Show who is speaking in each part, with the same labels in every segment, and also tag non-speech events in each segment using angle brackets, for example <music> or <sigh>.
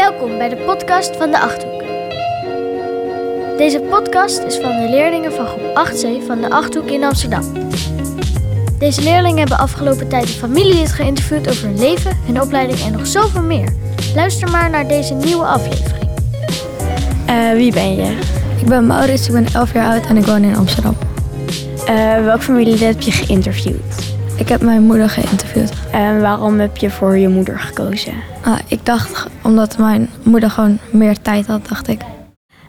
Speaker 1: Welkom bij de podcast van de Achthoek. Deze podcast is van de leerlingen van groep 8C van de Achthoek in Amsterdam. Deze leerlingen hebben afgelopen tijd een familielid geïnterviewd over hun leven, hun opleiding en nog zoveel meer. Luister maar naar deze nieuwe aflevering.
Speaker 2: Uh, wie ben je?
Speaker 3: Ik ben Maurits, ik ben 11 jaar oud en ik woon in Amsterdam.
Speaker 2: Uh, welk familielid heb je geïnterviewd?
Speaker 3: Ik heb mijn moeder geïnterviewd.
Speaker 2: En waarom heb je voor je moeder gekozen?
Speaker 3: Ah, ik dacht omdat mijn moeder gewoon meer tijd had, dacht ik.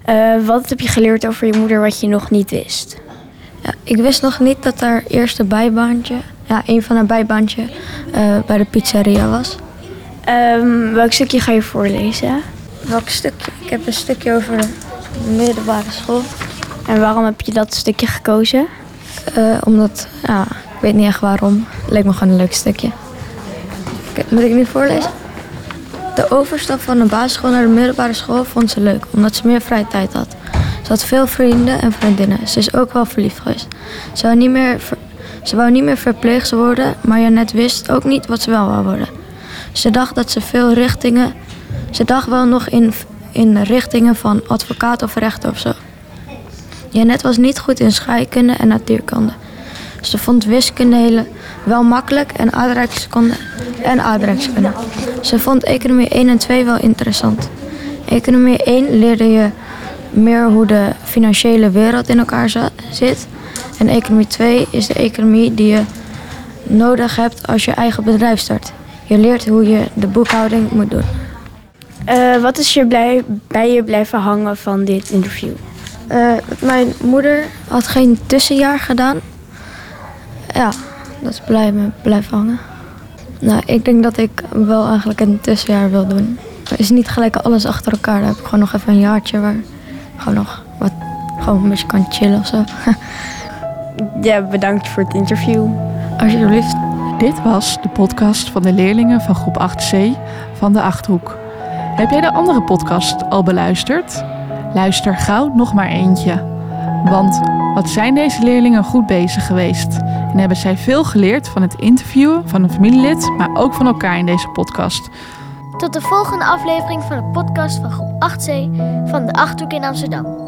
Speaker 2: Uh, wat heb je geleerd over je moeder wat je nog niet wist?
Speaker 3: Ja, ik wist nog niet dat haar eerste bijbaantje, ja, een van haar bijbaantje, uh, bij de pizzeria was.
Speaker 2: Um, welk stukje ga je voorlezen?
Speaker 3: Welk stukje? Ik heb een stukje over de middelbare school.
Speaker 2: En waarom heb je dat stukje gekozen?
Speaker 3: Uh, omdat, ja, ik weet niet echt waarom. Leek me gewoon een leuk stukje. Moet ik nu voorlezen? De overstap van de basisschool naar de middelbare school vond ze leuk, omdat ze meer vrije tijd had. Ze had veel vrienden en vriendinnen. Ze is ook wel verliefd geweest. Ze wou niet meer, ver, ze wou niet meer verpleegster worden, maar Janet wist ook niet wat ze wel wou worden. Ze dacht dat ze veel richtingen. Ze dacht wel nog in, in richtingen van advocaat of rechter of zo. Janet was niet goed in scheikunde en natuurkunde. Ze vond wiskunde hele, wel makkelijk en aardrijkskunde en aardrijkskunde. Ze vond economie 1 en 2 wel interessant. Economie 1 leerde je meer hoe de financiële wereld in elkaar zit. En economie 2 is de economie die je nodig hebt als je eigen bedrijf start. Je leert hoe je de boekhouding moet doen.
Speaker 2: Uh, wat is je blij, bij je blijven hangen van dit interview?
Speaker 3: Uh, mijn moeder had geen tussenjaar gedaan. Ja, dat is blij me blijven hangen. Nou, ik denk dat ik wel eigenlijk een tussenjaar wil doen. Het is niet gelijk alles achter elkaar. Dan heb ik gewoon nog even een jaartje waar ik gewoon nog wat gewoon een beetje kan chillen of zo. <laughs>
Speaker 2: ja, bedankt voor het interview.
Speaker 3: Alsjeblieft.
Speaker 4: Dit was de podcast van de leerlingen van groep 8C van de Achthoek. Heb jij de andere podcast al beluisterd? Luister gauw nog maar eentje. Want wat zijn deze leerlingen goed bezig geweest? En hebben zij veel geleerd van het interviewen van een familielid, maar ook van elkaar in deze podcast.
Speaker 1: Tot de volgende aflevering van de podcast van groep 8C van de Achthoek in Amsterdam.